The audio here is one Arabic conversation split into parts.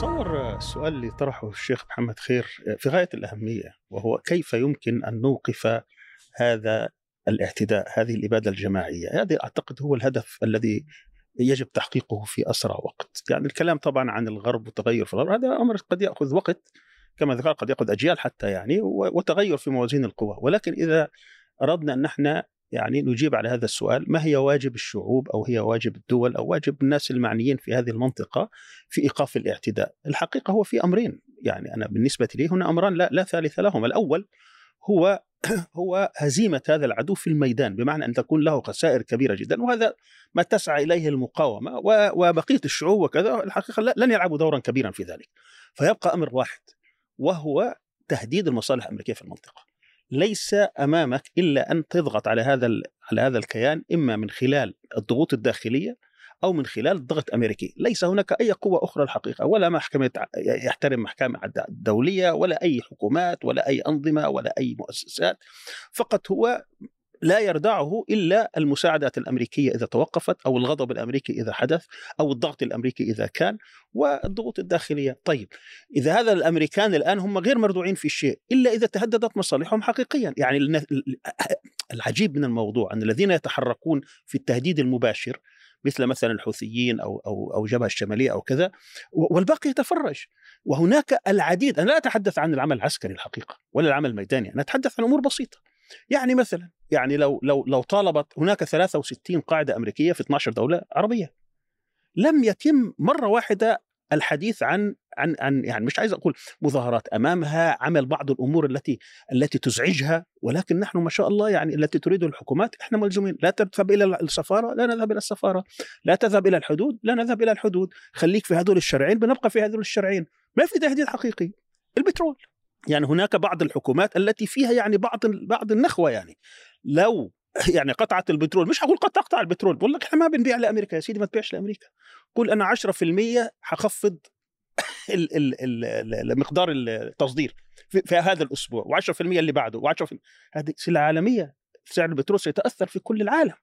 أتصور السؤال اللي طرحه الشيخ محمد خير في غاية الأهمية وهو كيف يمكن أن نوقف هذا الاعتداء هذه الإبادة الجماعية؟ هذا أعتقد هو الهدف الذي يجب تحقيقه في أسرع وقت. يعني الكلام طبعا عن الغرب وتغير في الغرب هذا أمر قد يأخذ وقت كما ذكر قد يأخذ أجيال حتى يعني وتغير في موازين القوى. ولكن إذا أردنا أن إحنا يعني نجيب على هذا السؤال ما هي واجب الشعوب أو هي واجب الدول أو واجب الناس المعنيين في هذه المنطقة في إيقاف الاعتداء؟ الحقيقة هو في أمرين يعني أنا بالنسبة لي هنا أمران لا لا ثالث لهما، الأول هو هو هزيمة هذا العدو في الميدان بمعنى أن تكون له خسائر كبيرة جدا وهذا ما تسعى إليه المقاومة وبقية الشعوب وكذا الحقيقة لن يلعبوا دورا كبيرا في ذلك. فيبقى أمر واحد وهو تهديد المصالح الأمريكية في المنطقة. ليس أمامك إلا أن تضغط على هذا على هذا الكيان إما من خلال الضغوط الداخلية أو من خلال الضغط الأمريكي، ليس هناك أي قوة أخرى الحقيقة ولا محكمة يحترم محكمة الدوليه ولا أي حكومات ولا أي أنظمة ولا أي مؤسسات، فقط هو لا يردعه إلا المساعدات الأمريكية إذا توقفت أو الغضب الأمريكي إذا حدث أو الضغط الأمريكي إذا كان والضغوط الداخلية، طيب إذا هذا الأمريكان الآن هم غير مردوعين في شيء إلا إذا تهددت مصالحهم حقيقيا، يعني العجيب من الموضوع أن الذين يتحركون في التهديد المباشر مثل مثلا الحوثيين أو أو أو جبهة الشمالية أو كذا والباقي يتفرج. وهناك العديد أنا لا أتحدث عن العمل العسكري الحقيقة ولا العمل الميداني أنا أتحدث عن أمور بسيطة. يعني مثلا يعني لو لو لو طالبت هناك 63 قاعدة أمريكية في 12 دولة عربية. لم يتم مرة واحدة الحديث عن عن عن يعني مش عايز أقول مظاهرات أمامها عمل بعض الأمور التي التي تزعجها ولكن نحن ما شاء الله يعني التي تريده الحكومات إحنا ملزومين. لا تذهب إلى السفارة لا نذهب إلى السفارة. لا تذهب إلى الحدود لا نذهب إلى الحدود. خليك في هذول الشرعين بنبقى في هذول الشرعين. ما في تهديد حقيقي. البترول. يعني هناك بعض الحكومات التي فيها يعني بعض بعض النخوة يعني. لو يعني قطعت البترول مش هقول قد تقطع البترول بقول لك إحنا ما بنبيع لأمريكا يا سيدي ما تبيعش لأمريكا. قول أنا 10% حخفض مقدار التصدير في, هذا الأسبوع و10% اللي بعده و10% هذه سلعة عالمية. سعر البترول سيتأثر في كل العالم.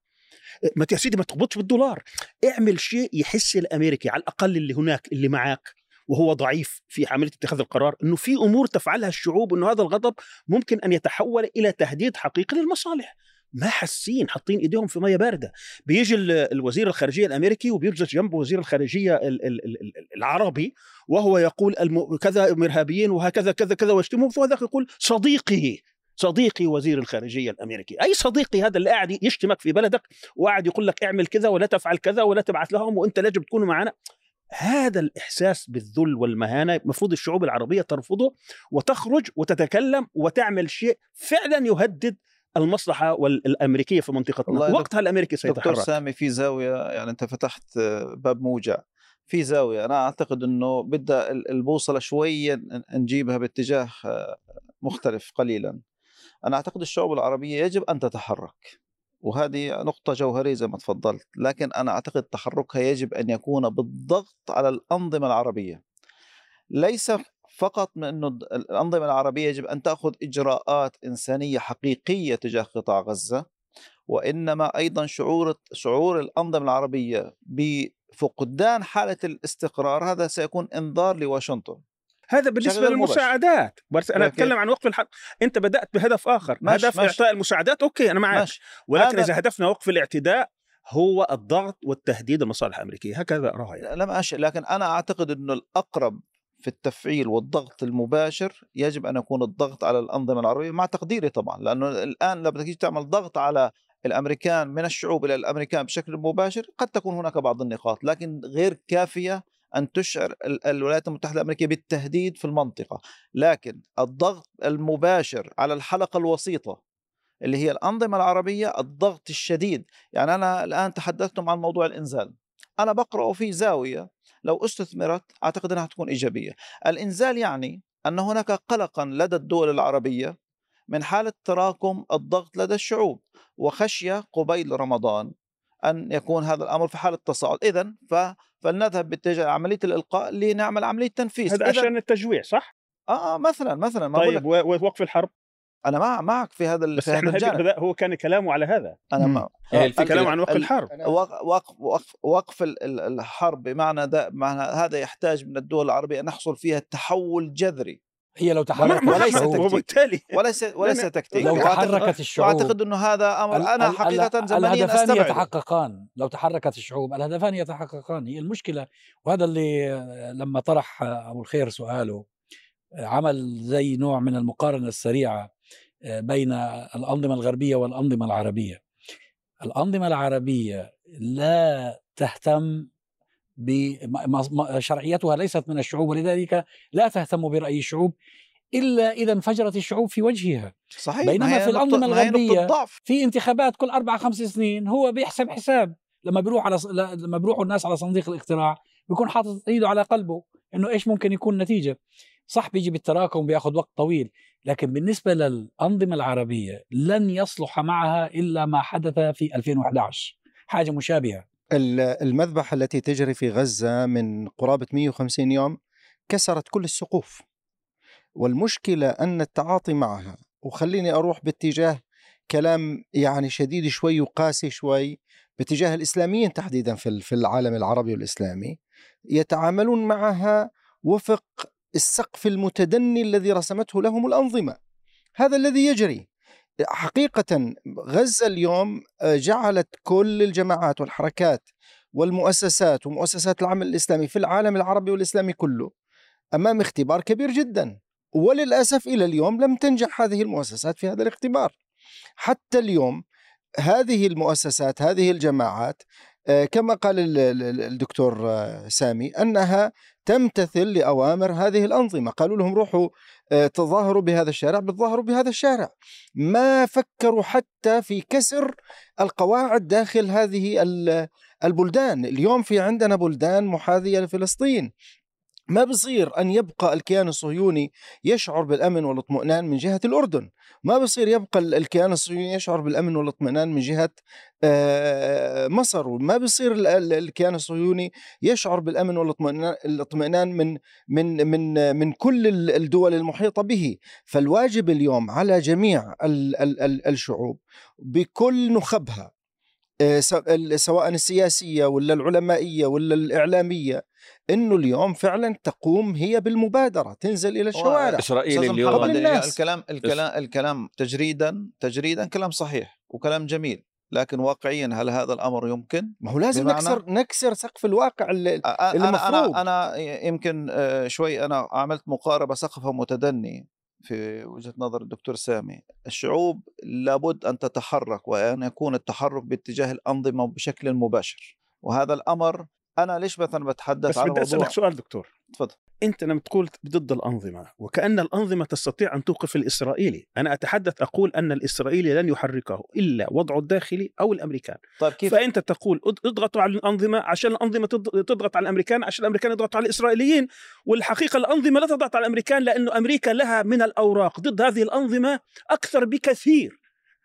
ما يا سيدي ما تقبضش بالدولار. اعمل شيء يحس الأمريكي على الأقل اللي هناك اللي معاك. وهو ضعيف في عمليه اتخاذ القرار إنه في أمور تفعلها الشعوب إنه هذا الغضب ممكن أن يتحول إلى تهديد حقيقي للمصالح. ما حاسين حاطين إيديهم في مية باردة. بيجي الوزير الخارجية الأمريكي وبيجلس جنبه وزير الخارجية العربي وهو يقول كذا ارهابيين وهكذا كذا كذا ويشتمهم وهذاك يقول صديقي صديقي وزير الخارجية الأمريكي. أي صديقي هذا اللي قاعد يشتمك في بلدك وقاعد يقول لك اعمل كذا ولا تفعل كذا ولا تبعث لهم وأنت يجب تكونوا معنا؟ هذا الإحساس بالذل والمهانة المفروض الشعوب العربية ترفضه وتخرج وتتكلم وتعمل شيء فعلا يهدد المصلحة الأمريكية في منطقتنا. وقتها الأمريكي سيتحرك دكتور سامي في زاوية يعني أنت فتحت باب موجع. في زاوية أنا أعتقد أنه بدأ البوصلة شوية نجيبها باتجاه مختلف قليلا. أنا أعتقد الشعوب العربية يجب أن تتحرك. وهذه نقطة جوهرية زي ما تفضلت لكن أنا أعتقد تحركها يجب أن يكون بالضغط على الأنظمة العربية. ليس فقط من أنه الأنظمة العربية يجب أن تأخذ إجراءات إنسانية حقيقية تجاه قطاع غزة وإنما أيضا شعور شعور الأنظمة العربية بفقدان حالة الاستقرار هذا سيكون إنذار لواشنطن. هذا بالنسبة للمساعدات. بس أنا أتكلم عن وقف الحرب أنت بدأت بهدف آخر. مش هدف مش إعطاء المساعدات؟ أوكي أنا معك مش ولكن إذا هدفنا وقف الاعتداء هو الضغط والتهديد المصالح الأمريكية. هكذا اراها يعني. لم أش... لكن أنا أعتقد إنه الأقرب في التفعيل والضغط المباشر يجب أن يكون الضغط على الأنظمة العربية مع تقديري طبعا. لأنه الآن لما تيجي تعمل ضغط على الأمريكان من الشعوب إلى الأمريكان بشكل مباشر قد تكون هناك بعض النقاط. لكن غير كافية أن تشعر الولايات المتحدة الأمريكية بالتهديد في المنطقة لكن الضغط المباشر على الحلقة الوسيطة اللي هي الأنظمة العربية الضغط الشديد. يعني أنا الآن تحدثتم عن موضوع الإنزال. أنا بقرأ في زاوية لو استثمرت أعتقد أنها تكون إيجابية. الإنزال يعني أن هناك قلقا لدى الدول العربية من حالة تراكم الضغط لدى الشعوب وخشية قبيل رمضان أن يكون هذا الأمر في حالة تصاعد إذا ف فلنذهب باتجاه عملية الإلقاء لنعمل عملية تنفيذ. هذا عشان التجويع صح؟ آه, آه مثلا مثلا ما طيب ووقف الحرب؟ أنا مع معك في هذا بس في هذا إحنا الجانب. هذا هو كان كلامه على هذا. أنا. مع هي آه، الفكرة- كلام عن وقف ال- الحرب. وق- وقف وقف وقف ال- ال- الحرب بمعنى ده معنى هذا يحتاج من الدول العربية أن نحصل فيها تحول جذري. هي لو تحركت وليس. وبالتالي وليس وليس تكتيك. لو تحركت الشعوب واعتقد أنه هذا أمر ال- أنا حقيقة زمنيا الهدفان يتحققان. لو تحركت الشعوب الهدفان يتحققان. هي المشكلة. وهذا اللي لما طرح أبو الخير سؤاله عمل زي نوع من المقارنة السريعة آه، بين الأنظمة الغربية والأنظمة العربية. الأنظمة العربية لا تهتم بشرعيتها ليست من الشعوب ولذلك لا تهتم برأي الشعوب إلا إذا انفجرت الشعوب في وجهها. صحيح بينما في الغربية ضعف. في انتخابات كل أربع خمس سنين هو بيحسب حساب. لما بيروح على لما بيروحوا الناس على صندوق الاقتراع بيكون حاطط إيده على قلبه إنه إيش ممكن يكون النتيجه صح بيجي بالتراكم بياخذ وقت طويل لكن بالنسبة للأنظمة العربية لن يصلح معها إلا ما حدث في 2011 حاجة مشابهة. المذبحة التي تجري في غزة من قرابة 150 يوم كسرت كل السقوف. والمشكلة أن التعاطي معها وخليني أروح باتجاه كلام يعني شديد شوي وقاسي شوي باتجاه الإسلاميين تحديدا في ال- في العالم العربي والإسلامي يتعاملون معها وفق السقف المتدني الذي رسمته لهم الأنظمة. هذا الذي يجري. حقيقة غزة اليوم آه، جعلت كل الجماعات والحركات والمؤسسات ومؤسسات العمل الإسلامي في العالم العربي والإسلامي كله أمام اختبار كبير جدا. وللأسف إلى اليوم لم تنجح هذه المؤسسات في هذا الاختبار. حتى اليوم هذه المؤسسات هذه الجماعات كما قال ال- ال- الدكتور آه، سامي أنها تمتثل لأوامر هذه الأنظمة. قالوا لهم روحوا آه، تظاهروا بهذا الشارع بتظاهروا بهذا الشارع. ما فكروا حتى في كسر القواعد داخل هذه ال- البلدان. اليوم في عندنا بلدان محاذية لفلسطين. ما بصير أن يبقى الكيان الصهيوني يشعر بالأمن والاطمئنان من جهة الأردن. ما بصير يبقى ال- الكيان الصهيوني يشعر بالأمن والاطمئنان من جهة آه، مصر. وما بصير ال- ال- الكيان الصهيوني يشعر بالأمن والاطمئنان الاطمئنان من من من من كل ال- الدول المحيطة به. فالواجب اليوم على جميع ال- ال- ال- الشعوب بكل نخبها سواء السياسية ولا العلمائية ولا الإعلامية إنه اليوم فعلا تقوم هي بالمبادرة تنزل إلى الشوارع إسرائيل اليوم الناس. الكلام الكلام الكلام تجريدا تجريدا كلام صحيح وكلام جميل لكن واقعيا هل هذا الأمر يمكن؟ ما هو لازم بمعنى- نكسر نكسر سقف الواقع اللي أ- أنا المفروض. أنا أنا يمكن آه، شوي أنا عملت مقاربة سقفها متدني في وجهة نظر الدكتور سامي الشعوب لابد أن تتحرك وأن يكون التحرك باتجاه الأنظمة بشكل مباشر وهذا الأمر أنا ليش مثلا بتحدث بس عن بدي أسألك سؤال دكتور. تفضل. أنت لما تقول ضد الأنظمة وكأن الأنظمة تستطيع أن توقف الإسرائيلي أنا أتحدث أقول أن الإسرائيلي لن يحركه إلا وضعه الداخلي أو الأمريكان طيب كيف فأنت تقول اض- اضغطوا على الأنظمة عشان الأنظمة تض- تضغط على الأمريكان عشان الأمريكان يضغطوا على الإسرائيليين والحقيقة الأنظمة لا تضغط على الأمريكان لأنه أمريكا لها من الأوراق ضد هذه الأنظمة أكثر بكثير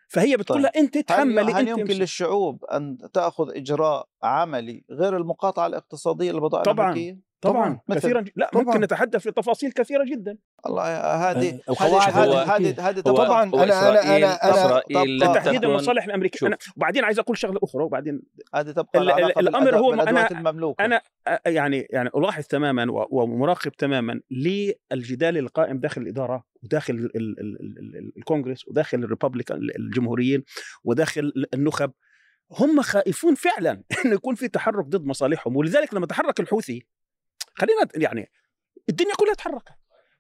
فهي بتقول طيب. أنت هل, تحملي هل أنت يمكن امشي. للشعوب أن تأخذ إجراء عملي غير المقاطعة الاقتصادية للبضائع طبعاً. الامريكيه؟ طبعا كثيرا ج- لا طبعاً. ممكن نتحدث في تفاصيل كثيرة جدا. الله هذه آه، هذه هذه هو- هذه طبعاً، هو أنا- أنا- إسرائيل أنا- أنا- إسرائيل لن تحديد تكون- المصالح الامريكيه. أنا وبعدين عايز أقول شغلة أخرى وبعدين هذه تبقى ال- ال- الأمر بالأداء- هو بالادوات أنا- المملوكه أنا يعني يعني ألاحظ تماما و- ومراقب تماما للجدال القائم داخل الإدارة وداخل ال- ال- ال- ال- الكونغرس وداخل الريبابليكان الجمهوريين وداخل النخب. هم خائفون فعلا انه يكون في تحرك ضد مصالحهم ولذلك لما تحرك الحوثي خلينا يعني الدنيا كلها تحركت.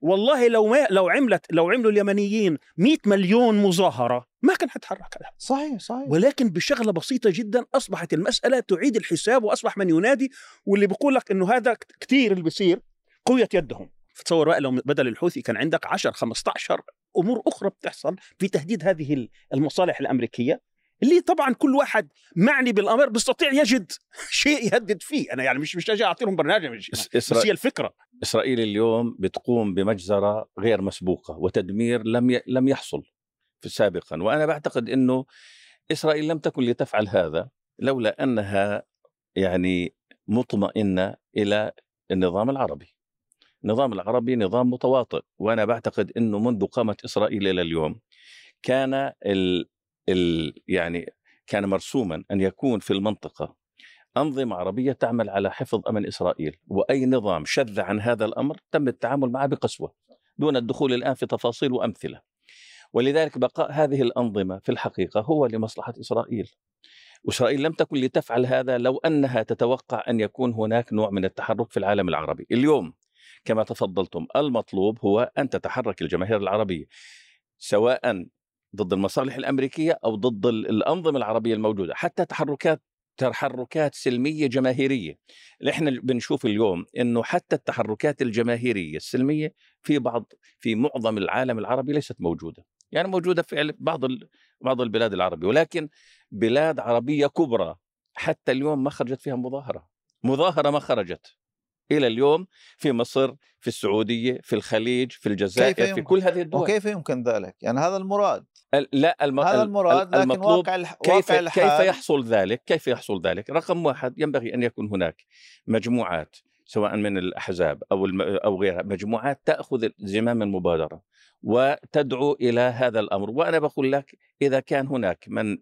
والله لو ما لو عملت لو عملوا اليمنيين 100 مليون مظاهرة ما كان حتحرك صحيح صحيح. ولكن بشغلة بسيطة جدا أصبحت المسألة تعيد الحساب وأصبح من ينادي واللي بيقول لك إنه هذا كثير اللي بيصير قوية يدهم. تصور بقى لو بدل الحوثي كان عندك 10 15 أمور أخرى بتحصل في تهديد هذه المصالح الأمريكية. اللي طبعا كل واحد معني بالأمر بيستطيع يجد شيء يهدد فيه. أنا يعني مش مش أجي اعطي لهم برنامج بس هي الفكرة. إسرائيل اليوم بتقوم بمجزرة غير مسبوقة وتدمير لم ي... لم يحصل في سابقا. وأنا بعتقد إنه إسرائيل لم تكن لتفعل هذا لولا أنها يعني مطمئنة إلى النظام العربي. النظام العربي نظام متواطئ. وأنا بعتقد إنه منذ قامت إسرائيل إلى اليوم كان ال ال يعني كان مرسوما أن يكون في المنطقة أنظمة عربية تعمل على حفظ أمن إسرائيل وأي نظام شذ عن هذا الأمر تم التعامل معه بقسوة دون الدخول الآن في تفاصيل وأمثلة. ولذلك بقاء هذه الأنظمة في الحقيقة هو لمصلحة إسرائيل. وإسرائيل لم تكن لتفعل هذا لو أنها تتوقع أن يكون هناك نوع من التحرك في العالم العربي. اليوم كما تفضلتم المطلوب هو أن تتحرك الجماهير العربية سواء ضد المصالح الأمريكية أو ضد الأنظمة العربية الموجودة حتى تحركات تحركات سلمية جماهيرية. إحنا بنشوف اليوم إنه حتى التحركات الجماهيرية السلمية في بعض في معظم العالم العربي ليست موجودة. يعني موجودة في بعض بعض البلاد العربية. ولكن بلاد عربية كبرى حتى اليوم ما خرجت فيها مظاهرة. مظاهرة ما خرجت. إلى اليوم في مصر في السعودية في الخليج في الجزائر في كل هذه الدول. وكيف يمكن ذلك؟ يعني هذا المراد. لا الم... هذا المراد لكن المطلوب واقع الح... كيف واقع الحال. كيف يحصل ذلك؟ كيف يحصل ذلك؟ رقم واحد ينبغي أن يكون هناك مجموعات سواء من الأحزاب أو الم... أو غيرها مجموعات تأخذ زمام المبادرة وتدعو إلى هذا الأمر. وأنا بقول لك إذا كان هناك من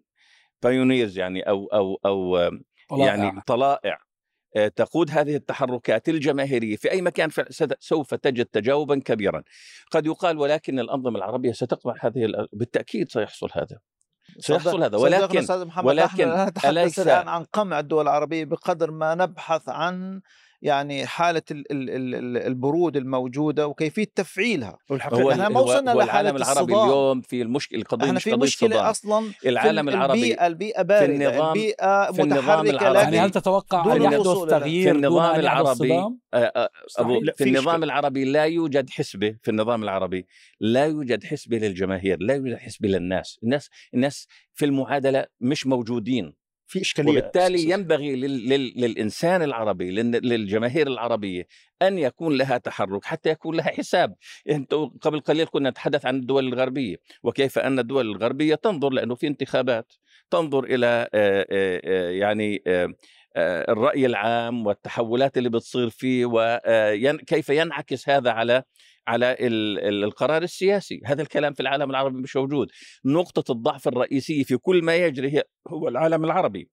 بايونيرز يعني أو أو أو طلائع. يعني طلائع تقود هذه التحركات الجماهيرية في أي مكان سوف تجد تجاوبا كبيرا. قد يقال ولكن الأنظمة العربية ستقمع هذه بالتأكيد سيحصل هذا. سيحصل هذا. ولكن ولكن أليس- الآن عن قمع الدول العربية بقدر ما نبحث عن يعني حالة ال- ال- ال- ال- البرود الموجودة وكيفية تفعيلها هو إحنا ما وصلنا هو لحالة العالم العربي الصدام. اليوم في المشكلة القضية إحنا مش في قضية مشكلة صدام أصلا في العالم ال- العربي البيئة البيئة بارده النظام- البيئة في النظام العربي. يعني هل تتوقع أن يحدث تغيير في النظام العربي؟ آه، آه، أبو لا، في في النظام. العربي لا يوجد حسبة في النظام العربي لا يوجد حسبة للجماهير لا يوجد حسبة للناس الناس الناس في المعادلة مش موجودين في إشكالية وبالتالي ينبغي لل... لل... للإنسان العربي لل... للجماهير العربية أن يكون لها تحرك حتى يكون لها حساب. أنتوا قبل قليل كنا نتحدث عن الدول الغربية وكيف أن الدول الغربية تنظر لأنه في انتخابات تنظر آه، يعني الرأي العام والتحولات اللي بتصير فيه وكيف ينعكس هذا على على ال- ال- القرار السياسي. هذا الكلام في العالم العربي مش موجود. نقطة الضعف الرئيسية في كل ما يجري هي هو العالم العربي.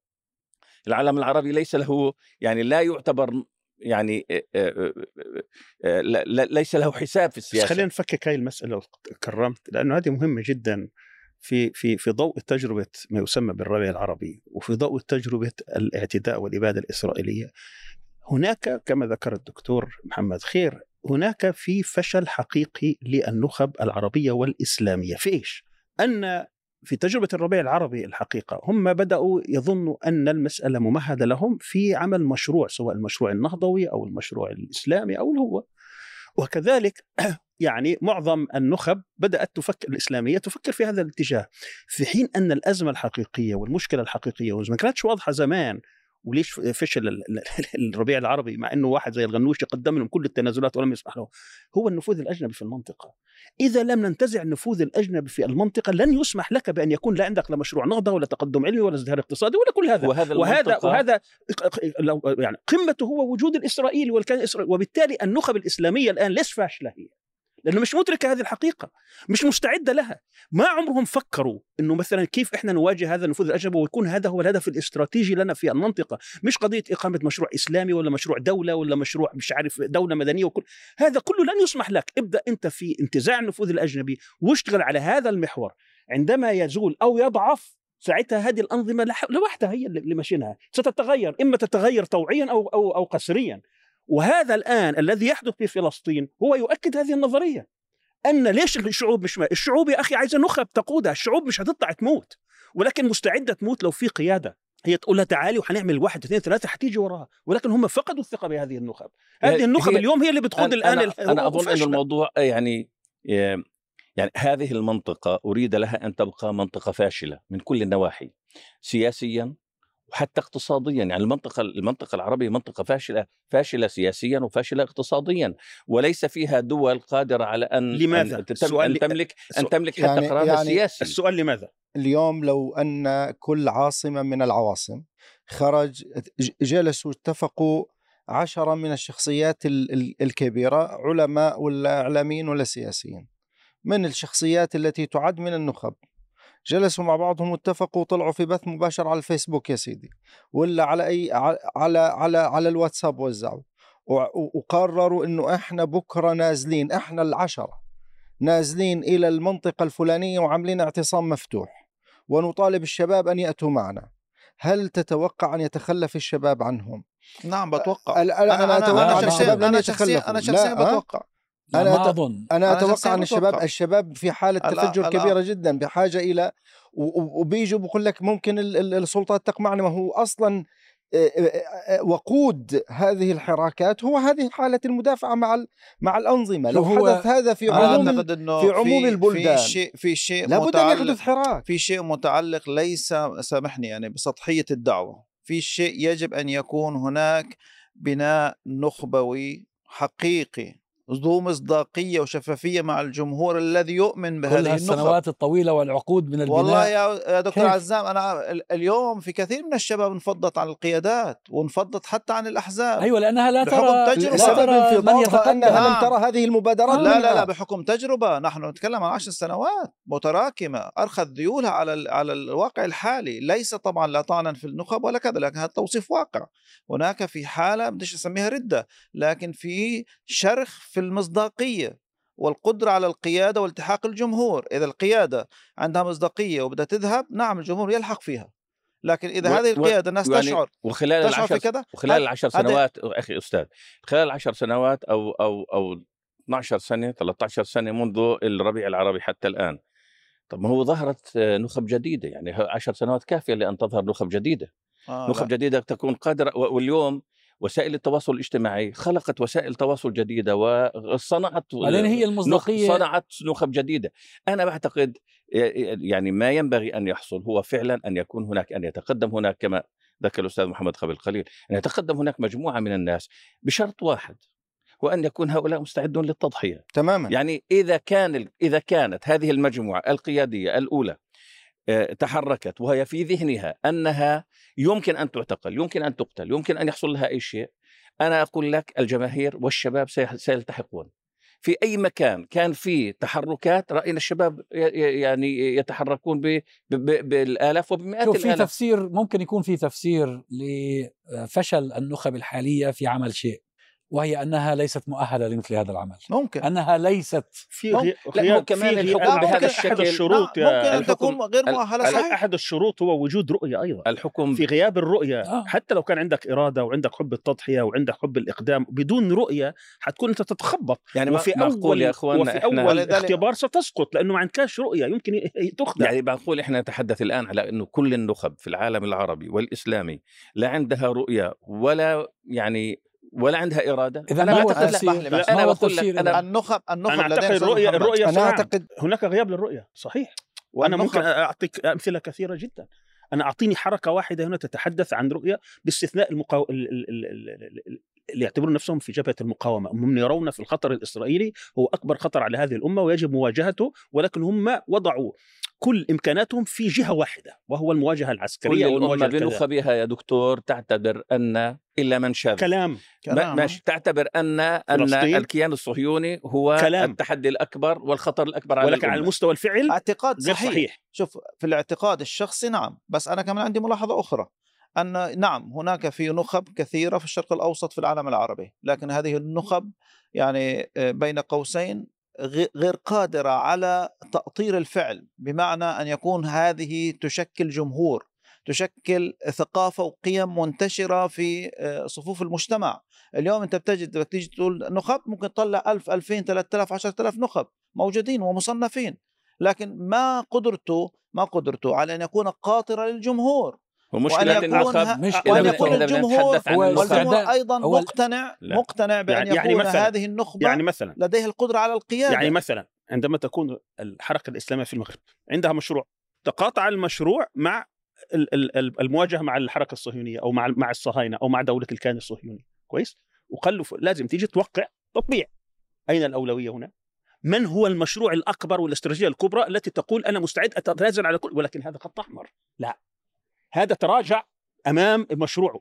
العالم العربي ليس له يعني لا يعتبر يعني ليس له حساب في بس خلينا نفكك هاي المسألة كرمت لأنه هذه مهمة جدا. في في في ضوء تجربة ما يسمى بالربيع العربي وفي ضوء تجربة الاعتداء والإبادة الإسرائيلية. هناك كما ذكر الدكتور محمد خير هناك في فشل حقيقي للنخب العربية والإسلامية. في إيش؟ أن في تجربة الربيع العربي الحقيقة هم بدأوا يظنوا أن المسألة ممهدة لهم في عمل مشروع سواء المشروع النهضوي أو المشروع الإسلامي أو اللي هو. وكذلك يعني معظم النخب بدأت تفكر الإسلامية تفكر في هذا الاتجاه. في حين أن الأزمة الحقيقية والمشكلة الحقيقية وما كانتش واضحة زمان وليش فشل ال- ال- الربيع العربي مع إنه واحد زي الغنوشي قدم لهم كل التنازلات ولم يسمح له. هو النفوذ الأجنبي في المنطقة. إذا لم ننتزع النفوذ الأجنبي في المنطقة لن يسمح لك بأن يكون لا عندك لا مشروع نهضة ولا تقدم علمي ولا ازدهار اقتصادي ولا كل هذا. وهذا وهذا وهذا يعني قمته هو وجود الاسرائيلي والكيان الاسرائيلي وبالتالي النخب الإسلامية الآن ليش فاشلة هي؟ لأنه مش مدركه هذه الحقيقة، مش مستعدة لها، ما عمرهم فكروا إنه مثلا كيف إحنا نواجه هذا النفوذ الأجنبي ويكون هذا هو الهدف الاستراتيجي لنا في المنطقة، مش قضية إقامة مشروع إسلامي ولا مشروع دولة ولا مشروع مش عارف دولة مدنية وكل هذا كله لن يسمح لك، ابدأ أنت في انتزاع النفوذ الأجنبي واشتغل على هذا المحور، عندما يزول أو يضعف ساعتها هذه الأنظمة لوحدها هي اللي ماشيينها. ستتغير إما تتغير طوعيا أو أو أو قسريا. وهذا الآن الذي يحدث في فلسطين هو يؤكد هذه النظرية. أن ليش الشعوب مش ما الشعوب يا أخي عايزة نخب تقودها الشعوب مش هتطلع تموت. ولكن مستعدة تموت لو في قيادة. هي تقول لها تعالي وهنعمل واحد اثنين ثلاثة حتيجي وراها. ولكن هم فقدوا الثقة بهذه النخب. هذه النخب هي- اليوم هي اللي بتقود أنا, الآن أنا, ال- أنا أظن أن وفاشلة. الموضوع يعني يعني هذه المنطقة أريد لها أن تبقى منطقة فاشلة من كل النواحي. سياسيا وحتى اقتصاديا يعني المنطقة المنطقة العربية منطقة فاشلة فاشلة سياسيا وفاشلة اقتصاديا وليس فيها دول قادرة على أن لماذا؟ أن, تتم السؤال- أن تملك أن تملك حتى يعني- قرارها يعني السياسي السؤال لماذا؟ اليوم لو أن كل عاصمة من العواصم خرج ج- جلسوا اتفقوا عشرة من الشخصيات ال- ال- الكبيرة علماء ولا إعلاميين ولا سياسيين من الشخصيات التي تعد من النخب جلسوا مع بعضهم واتفقوا وطلعوا في بث مباشر على الفيسبوك يا سيدي ولا على أي على على على الواتساب وزعوا وقرروا إنه إحنا بكرة نازلين إحنا العشرة نازلين إلى المنطقة الفلانية وعاملين اعتصام مفتوح ونطالب الشباب أن يأتوا معنا. هل تتوقع أن يتخلف الشباب عنهم؟ نعم بتوقع. أنا أنا, أنا أنا أن شخصياً- أنا شخصيا يتخلفوا أنا شخصيا؟ بتوقع. لا أنا ما أظن. أنا أنا أتوقع أن الشباب بتوقع. الشباب في حالة تفجر كبيرة جدا بحاجه إلى وبيجوا بقول لك ممكن ال- ال- السلطات تقمعنا ما هو أصلا آه، آه، آه، وقود هذه الحراكات هو هذه حالة المدافعة مع ال- مع الأنظمة. لو حدث هذا في أنا عموم في عموم البلدان. في شيء في شيء لابد أن متعلق يحدث حراك. في شيء متعلق ليس سامحني يعني بسطحية الدعوة. في شيء يجب أن يكون هناك بناء نخبوي حقيقي. ذو مصداقية وشفافية مع الجمهور الذي يؤمن كل بهذه النخب هالسنوات الطويلة والعقود من البناء والله يا يا دكتور كيف؟ عزام أنا ال- اليوم في كثير من الشباب انفضت عن القيادات وانفضت حتى عن الأحزاب أيوه لأنها لا بحكم ترى تجربة. لا ترى من يتقدم لم. ترى هذه المبادرات لا لا منها. لا بحكم تجربة نحن نتكلم عن عشر سنوات متراكمة أرخت ذيولها على ال- على الواقع الحالي ليس طبعا لا طعنا في النخب ولا كذا لكن هذا توصيف واقع هناك في حالة بديش أسميها ردة لكن في شرخ في المصداقية والقدرة على القيادة والتحاق الجمهور. إذا القيادة عندها مصداقية وبدها تذهب نعم الجمهور يلحق فيها. لكن إذا و- هذه القيادة الناس يعني تشعر وخلال تشعر في العشر كذا وخلال العشر سنوات أخي أستاذ خلال العشر سنوات أو أو أو 12 سنة 13 سنة منذ الربيع العربي حتى الآن. طب ما هو ظهرت نخب جديدة يعني ه- عشر سنوات كافية لأن تظهر نخب جديدة. آه نخب لا. جديدة تكون قادرة واليوم وسائل التواصل الاجتماعي خلقت وسائل تواصل جديدة وصنعت بعدين هي المصداقية صنعت نخب جديدة. أنا بعتقد يعني ما ينبغي أن يحصل هو فعلا أن يكون هناك أن يتقدم هناك كما ذكر الأستاذ محمد قبل قليل أن يتقدم هناك مجموعة من الناس بشرط واحد وان يكون هؤلاء مستعدون للتضحية. تماما. يعني إذا كان إذا كانت هذه المجموعة القيادية الأولى تحركت وهي في ذهنها أنها يمكن أن تعتقل، يمكن أن تقتل، يمكن أن يحصل لها أي شيء، أنا أقول لك الجماهير والشباب سيلتحقون. في أي مكان كان في تحركات رأينا الشباب يعني يتحركون بالآلاف وبمئات شوف في. تفسير ممكن يكون في تفسير لفشل النخب الحالية في عمل شيء وهي أنها ليست مؤهلة لمثل هذا العمل. ممكن. أنها ليست في ممكن- غي... لا، هو كمان في الحكم بهذا أحد الشكل. الشروط نعم، يا ممكن أن تكون غير مؤهلة. صحيح. أحد الشروط هو وجود رؤية أيضا الحكم في غياب الرؤية آه. حتى لو كان عندك إرادة وعندك حب التضحية وعندك حب الإقدام بدون رؤية حتكون أنت تتخبط. يعني وفي معقول اول يا اخواننا وفي إحنا أول اختبار ستسقط لأنه ما عندكش رؤية يمكن تخدع. يعني بقول إحنا نتحدث الآن على إنه كل النخب في العالم العربي والإسلامي لا عندها رؤية ولا يعني ولا عندها إرادة إذا أنا ما هو بعتقد- أنا هو بقول لك أنا- إذا؟ النخب النخب أنا الرؤيه محمد. الرؤيه أنا صناعة. أعتقد هناك غياب للرؤية صحيح وأنا النخب- ممكن أعطيك أمثلة كثيرة جدا أنا أعطيني حركة واحدة هنا تتحدث عن رؤية باستثناء المقاو... ال... ال... ال... ال... ال... اللي يعتبرون نفسهم في جبهة المقاومة هم يرون في الخطر الإسرائيلي هو أكبر خطر على هذه الأمة ويجب مواجهته ولكن هم وضعوا كل إمكاناتهم في جهة واحدة وهو المواجهة كل العسكريه الامه والمواجهه الكذا. بنخبها يا دكتور تعتبر أن إلا من شاذ كلام ما- كلام. ماشي تعتبر ان أن فلسطين. الكيان الصهيوني هو كلام. التحدي الأكبر والخطر الأكبر على ولكن على. المستوى الفعل اعتقاد غير صحيح. صحيح شوف في الاعتقاد الشخصي نعم بس أنا كمان عندي ملاحظة أخرى أن نعم هناك في نخب كثيرة في الشرق الأوسط في العالم العربي لكن هذه النخب يعني آه، بين قوسين غير قادرة على تأطير الفعل بمعنى أن يكون هذه تشكل جمهور تشكل ثقافة وقيم منتشرة في آه، صفوف المجتمع. اليوم أنت بتجد تيجي تقول نخب ممكن تطلع 1000 2000 3000 10000 نخب موجودين ومصنفين لكن ما قدرته ما قدرته على أن يكون قاطرة للجمهور. ومشكلة وأن يكون النخب بن- يكون الجمهور والجمهور ال- مقتنع لا. مقتنع بأن يعني- يعني يكون مثلاً- هذه النخبة يعني مثلا. لديها القدرة على القيادة. يعني مثلا عندما تكون الحركة الإسلامية في المغرب عندها مشروع تقاطع المشروع مع ال- ال- ال- المواجهة مع الحركة الصهيونية أو مع مع الصهاينة أو مع دولة الكيان الصهيوني. كويس؟ وقال له لازم تيجي توقع تطبيع. أين الأولوية هنا؟ من هو المشروع الأكبر والإستراتيجية الكبرى التي تقول أنا مستعد أتنازل على كل ولكن هذا خط أحمر. لا. هذا تراجع أمام مشروعه.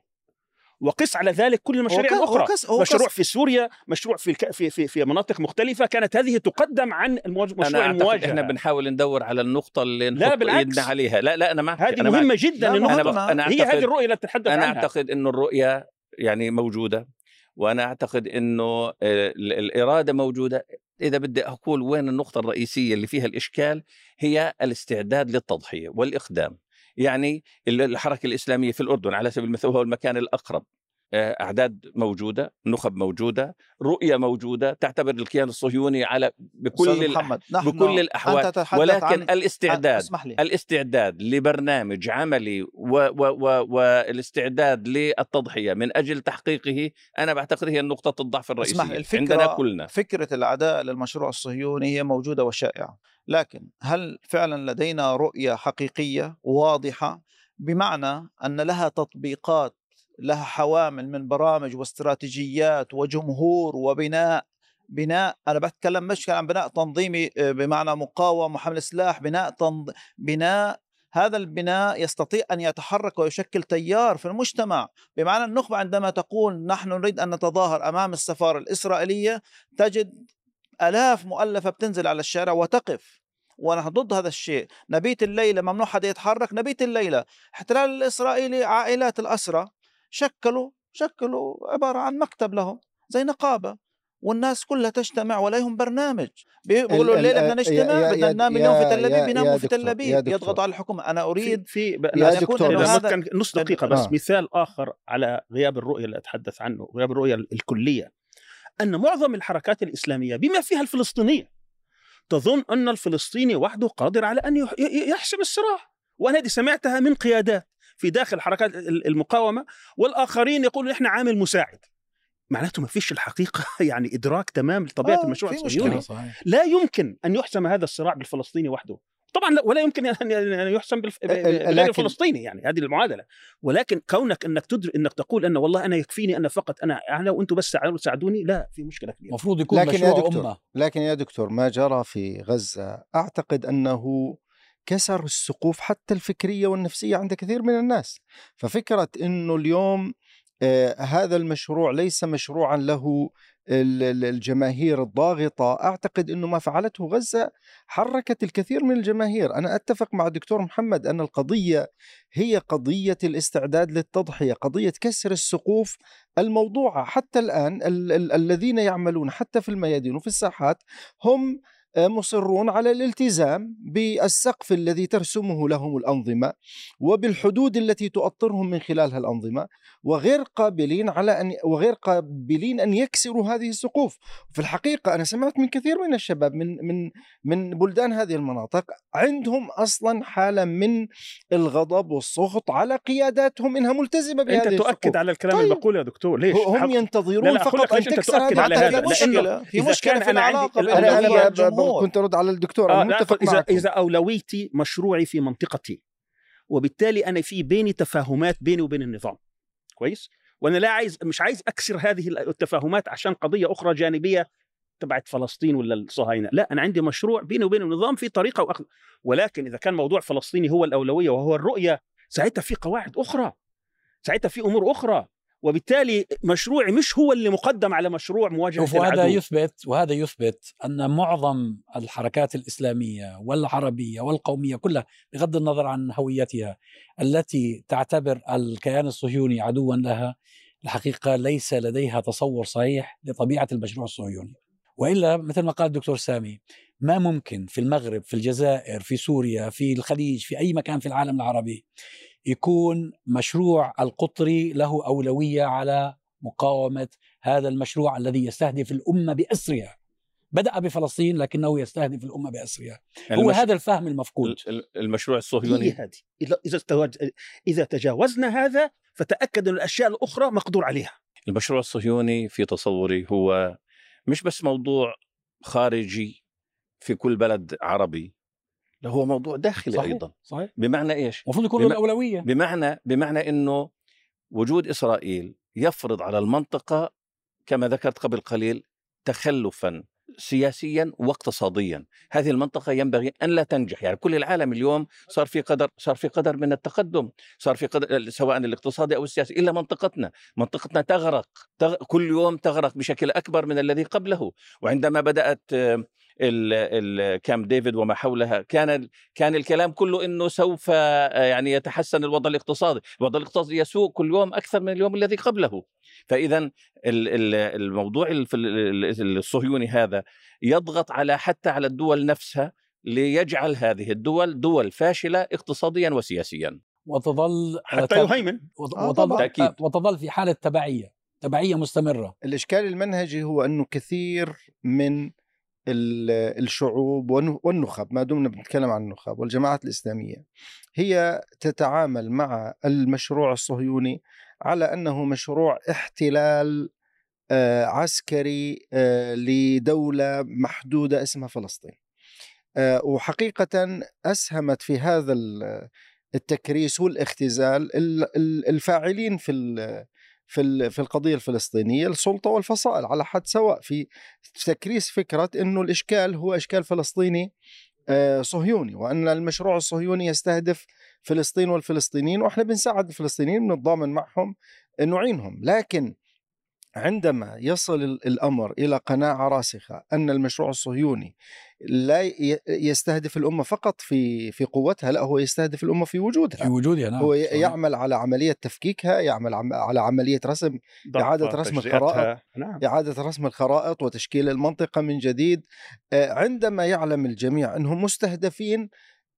وقس على ذلك كل المشاريع ك- الأخرى. هو كس- هو مشروع في سوريا مشروع في الك... في في في مناطق مختلفة. كانت هذه تقدم عن المواج... أنا مشروع أعتقد المواجهة. إحنا بنحاول ندور على النقطة اللي لا، بالعكس. عليها. لا لا أنا معك. هذه أنا معك. مهمة جدا لا، لنقطة. مهمة. أنا أنا هي هذه الرؤية التي تحدث أنا عنها. أعتقد إنه الرؤية يعني موجودة. وأنا أعتقد إنه آه، ال- الإرادة موجودة. إذا بدي أقول وين النقطة الرئيسية اللي فيها الإشكال هي الاستعداد للتضحية والإقدام. يعني ال- الحركة الإسلامية في الأردن على سبيل المثال هو المكان الأقرب. أعداد موجودة نخب موجودة رؤية موجودة تعتبر الكيان الصهيوني على بكل محمد نحن بكل الأحوال. ولكن عن... الاستعداد اسمح لي. الاستعداد لبرنامج عملي و و و والاستعداد للتضحية من أجل تحقيقه أنا بعتقد هي نقطة الضعف اسمح الرئيسية الفكرة- عندنا كلنا. فكرة العداء للمشروع الصهيوني هي موجودة وشائعة. لكن هل فعلا لدينا رؤية حقيقية واضحة؟ بمعنى أن لها تطبيقات لها حوامل من برامج واستراتيجيات وجمهور وبناء بناء أنا بتكلم مش عن بناء تنظيمي آه، بمعنى مقاومة وحمل سلاح بناء تنظ... بناء هذا البناء يستطيع أن يتحرك ويشكل تيار في المجتمع. بمعنى النخبة عندما تقول نحن نريد أن نتظاهر أمام السفارة الإسرائيلية تجد آلاف مؤلفة بتنزل على الشارع وتقف ونحن ضد هذا الشيء. نبيت الليلة ممنوع حدا يتحرك نبيت الليلة. احتلال الإسرائيلي عائلات الأسرى شكلوا شكلوا عبارة عن مكتب لهم زي نقابة والناس كلها تجتمع وليهم برنامج. بي- بيقولوا ال- الليلة ال- بدنا يا- نجتمع؟ بدنا ننام اليوم في تل أبيب بيناموا في تل أبيب. يضغطوا على الحكومة. أنا في أريد في يا دكتور، بس هذا- كان نص دقيقة بس. آه. مثال آخر على غياب الرؤية اللي أتحدث عنه غياب الرؤية الكلية. أن معظم الحركات الإسلامية بما فيها الفلسطينية تظن أن الفلسطيني وحده قادر على أن يحسم الصراع. وأنا هذه سمعتها من قيادات في داخل حركات ال- المقاومة والآخرين يقولون إحنا عامل مساعد. معناته ما فيش الحقيقة يعني إدراك تمام لطبيعة آه، المشروع. الصهيوني لا يمكن أن يحسم هذا الصراع بالفلسطيني وحده. طبعا لا ولا يمكن ان أن يحسم لكن- الفلسطيني يعني هذه المعادلة. ولكن كونك أنك تدرك أنك تقول أن والله أنا يكفيني أنا فقط أنا أنا وأنتم بس ساعدوني- لا في مشكلة كبيرة. المفروض يكون لكن يا مشروع دكتور، أمة. لكن يا دكتور ما جرى في غزة أعتقد أنه كسر السقوف حتى الفكرية والنفسية عند كثير من الناس. ففكرة أنه اليوم آه هذا المشروع ليس مشروعا له ال- ال- الجماهير الضاغطة أعتقد أنه ما فعلته غزة حركت الكثير من الجماهير. أنا أتفق مع الدكتور محمد أن القضية هي قضية الاستعداد للتضحية قضية كسر السقوف الموضوعة. حتى الآن ال- ال- الذين يعملون حتى في الميادين وفي الساحات هم مصرون على الالتزام بالسقف الذي ترسمه لهم الأنظمة وبالحدود التي تؤطرهم من خلالها الأنظمة وغير قابلين على أن وغير قابلين أن يكسروا هذه السقوف في الحقيقة أنا سمعت من كثير من الشباب من من من بلدان هذه المناطق عندهم أصلا حالة من الغضب والسخط على قياداتهم إنها ملتزمة بهذه أنت تؤكد السقوف. على الكلام طيب. المقول يا دكتور ليش هم ينتظرون لا لا فقط أن أنت تكسر هذه هذا في مشكلة في أنا أنا الأولوية أنا والجمهور كنت أرد على الدكتور آه لا متفق إذا معكم إذا أولويتي مشروعي في منطقتي وبالتالي أنا في بيني تفاهمات بيني وبين النظام. كويس؟ وأنا لا عايز مش عايز أكسر هذه التفاهمات عشان قضية أخرى جانبية تبعت فلسطين ولا الصهاينة. لا أنا عندي مشروع بيني وبين النظام في طريقة وأخذ ولكن إذا كان موضوع فلسطيني هو الأولوية وهو الرؤية ساعتها في قواعد أخرى. ساعتها في أمور أخرى. وبالتالي مشروعي مش هو اللي مقدم على مشروع مواجهة شوف وهذا العدو. يثبت وهذا يثبت أن معظم الحركات الإسلامية والعربية والقومية كلها بغض النظر عن هويتها التي تعتبر الكيان الصهيوني عدوا لها الحقيقة ليس لديها تصور صحيح لطبيعة المشروع الصهيوني. وإلا مثل ما قال الدكتور سامي ما ممكن في المغرب في الجزائر في سوريا في الخليج في أي مكان في العالم العربي يكون مشروع القطري له أولوية على مقاومة هذا المشروع الذي يستهدف الأمة بأسرها. بدأ بفلسطين لكنه يستهدف الأمة بأسرها. هو المش- هذا الفهم المفقود. ال- ال- المشروع هي الصهيوني هذه. إذا إذا تواج- إذا تجاوزنا هذا فتأكد أن الأشياء الأخرى مقدور عليها. المشروع الصهيوني في تصوري هو مش بس موضوع خارجي في كل بلد عربي لا هو موضوع داخلي صحيح أيضا. صحيح. بمعنى إيش؟ المفروض يكون بما- الأولوية. بمعنى بمعنى إنه وجود إسرائيل يفرض على المنطقة كما ذكرت قبل قليل تخلفا سياسيا واقتصاديا. هذه المنطقة ينبغي أن لا تنجح. يعني كل العالم اليوم صار في قدر صار في قدر من التقدم صار في قدر سواء الاقتصادي أو السياسي إلا منطقتنا. منطقتنا تغرق تغ... كل يوم تغرق بشكل أكبر من الذي قبله. وعندما بدأت الكامب ديفيد وما حولها كان كان الكلام كله إنه سوف يعني يتحسن الوضع الاقتصادي، الوضع الاقتصادي يسوء كل يوم أكثر من اليوم الذي قبله. فاذا الموضوع الصهيوني هذا يضغط على حتى على الدول نفسها ليجعل هذه الدول دول فاشلة اقتصاديا وسياسيا. وتظل حتى يهيمن وتظل, وتظل في حالة تبعية، تبعية مستمرة. الإشكال المنهجي هو أنه كثير من الشعوب والنخب ما دمنا بنتكلم عن النخب والجماعات الإسلامية. هي تتعامل مع المشروع الصهيوني على أنه مشروع احتلال آه، عسكري آه، لدولة محدودة اسمها فلسطين. آه، وحقيقة أسهمت في هذا التكريس والاختزال الفاعلين في في في القضية الفلسطينية السلطة والفصائل على حد سواء في تكريس فكرة إنه الإشكال هو إشكال فلسطيني آه، صهيوني وأن المشروع الصهيوني يستهدف فلسطين والفلسطينيين وإحنا بنساعد الفلسطينيين بنتضامن معهم نعينهم. لكن عندما يصل الأمر إلى قناعة راسخة أن المشروع الصهيوني لا يستهدف الأمة فقط في في قوتها لا هو يستهدف الأمة في وجودها في وجودها نعم هو صحيح. يعمل على عملية تفكيكها يعمل على عملية رسم إعادة رسم الخرائط نعم. إعادة رسم الخرائط وتشكيل المنطقة من جديد آه، عندما يعلم الجميع أنهم مستهدفين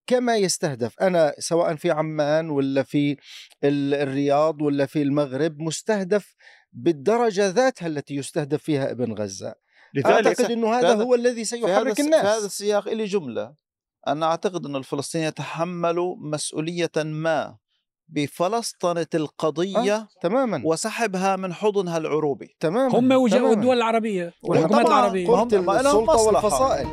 كما يستهدف أنا سواء في عمان ولا في الرياض ولا في المغرب مستهدف بالدرجة ذاتها التي يستهدف فيها ابن غزة. لذلك أعتقد إنه هذا هو الذي سيحرك في الناس. في هذا السياق لي جملة. أنا أعتقد أن الفلسطينيين يتحملوا مسؤولية ما بفلسطنه القضية آه. تماما. وسحبها من حضنها العروبي. تماما هم والدول العربية والحكومات العربية. قلت السلطة والفصائل.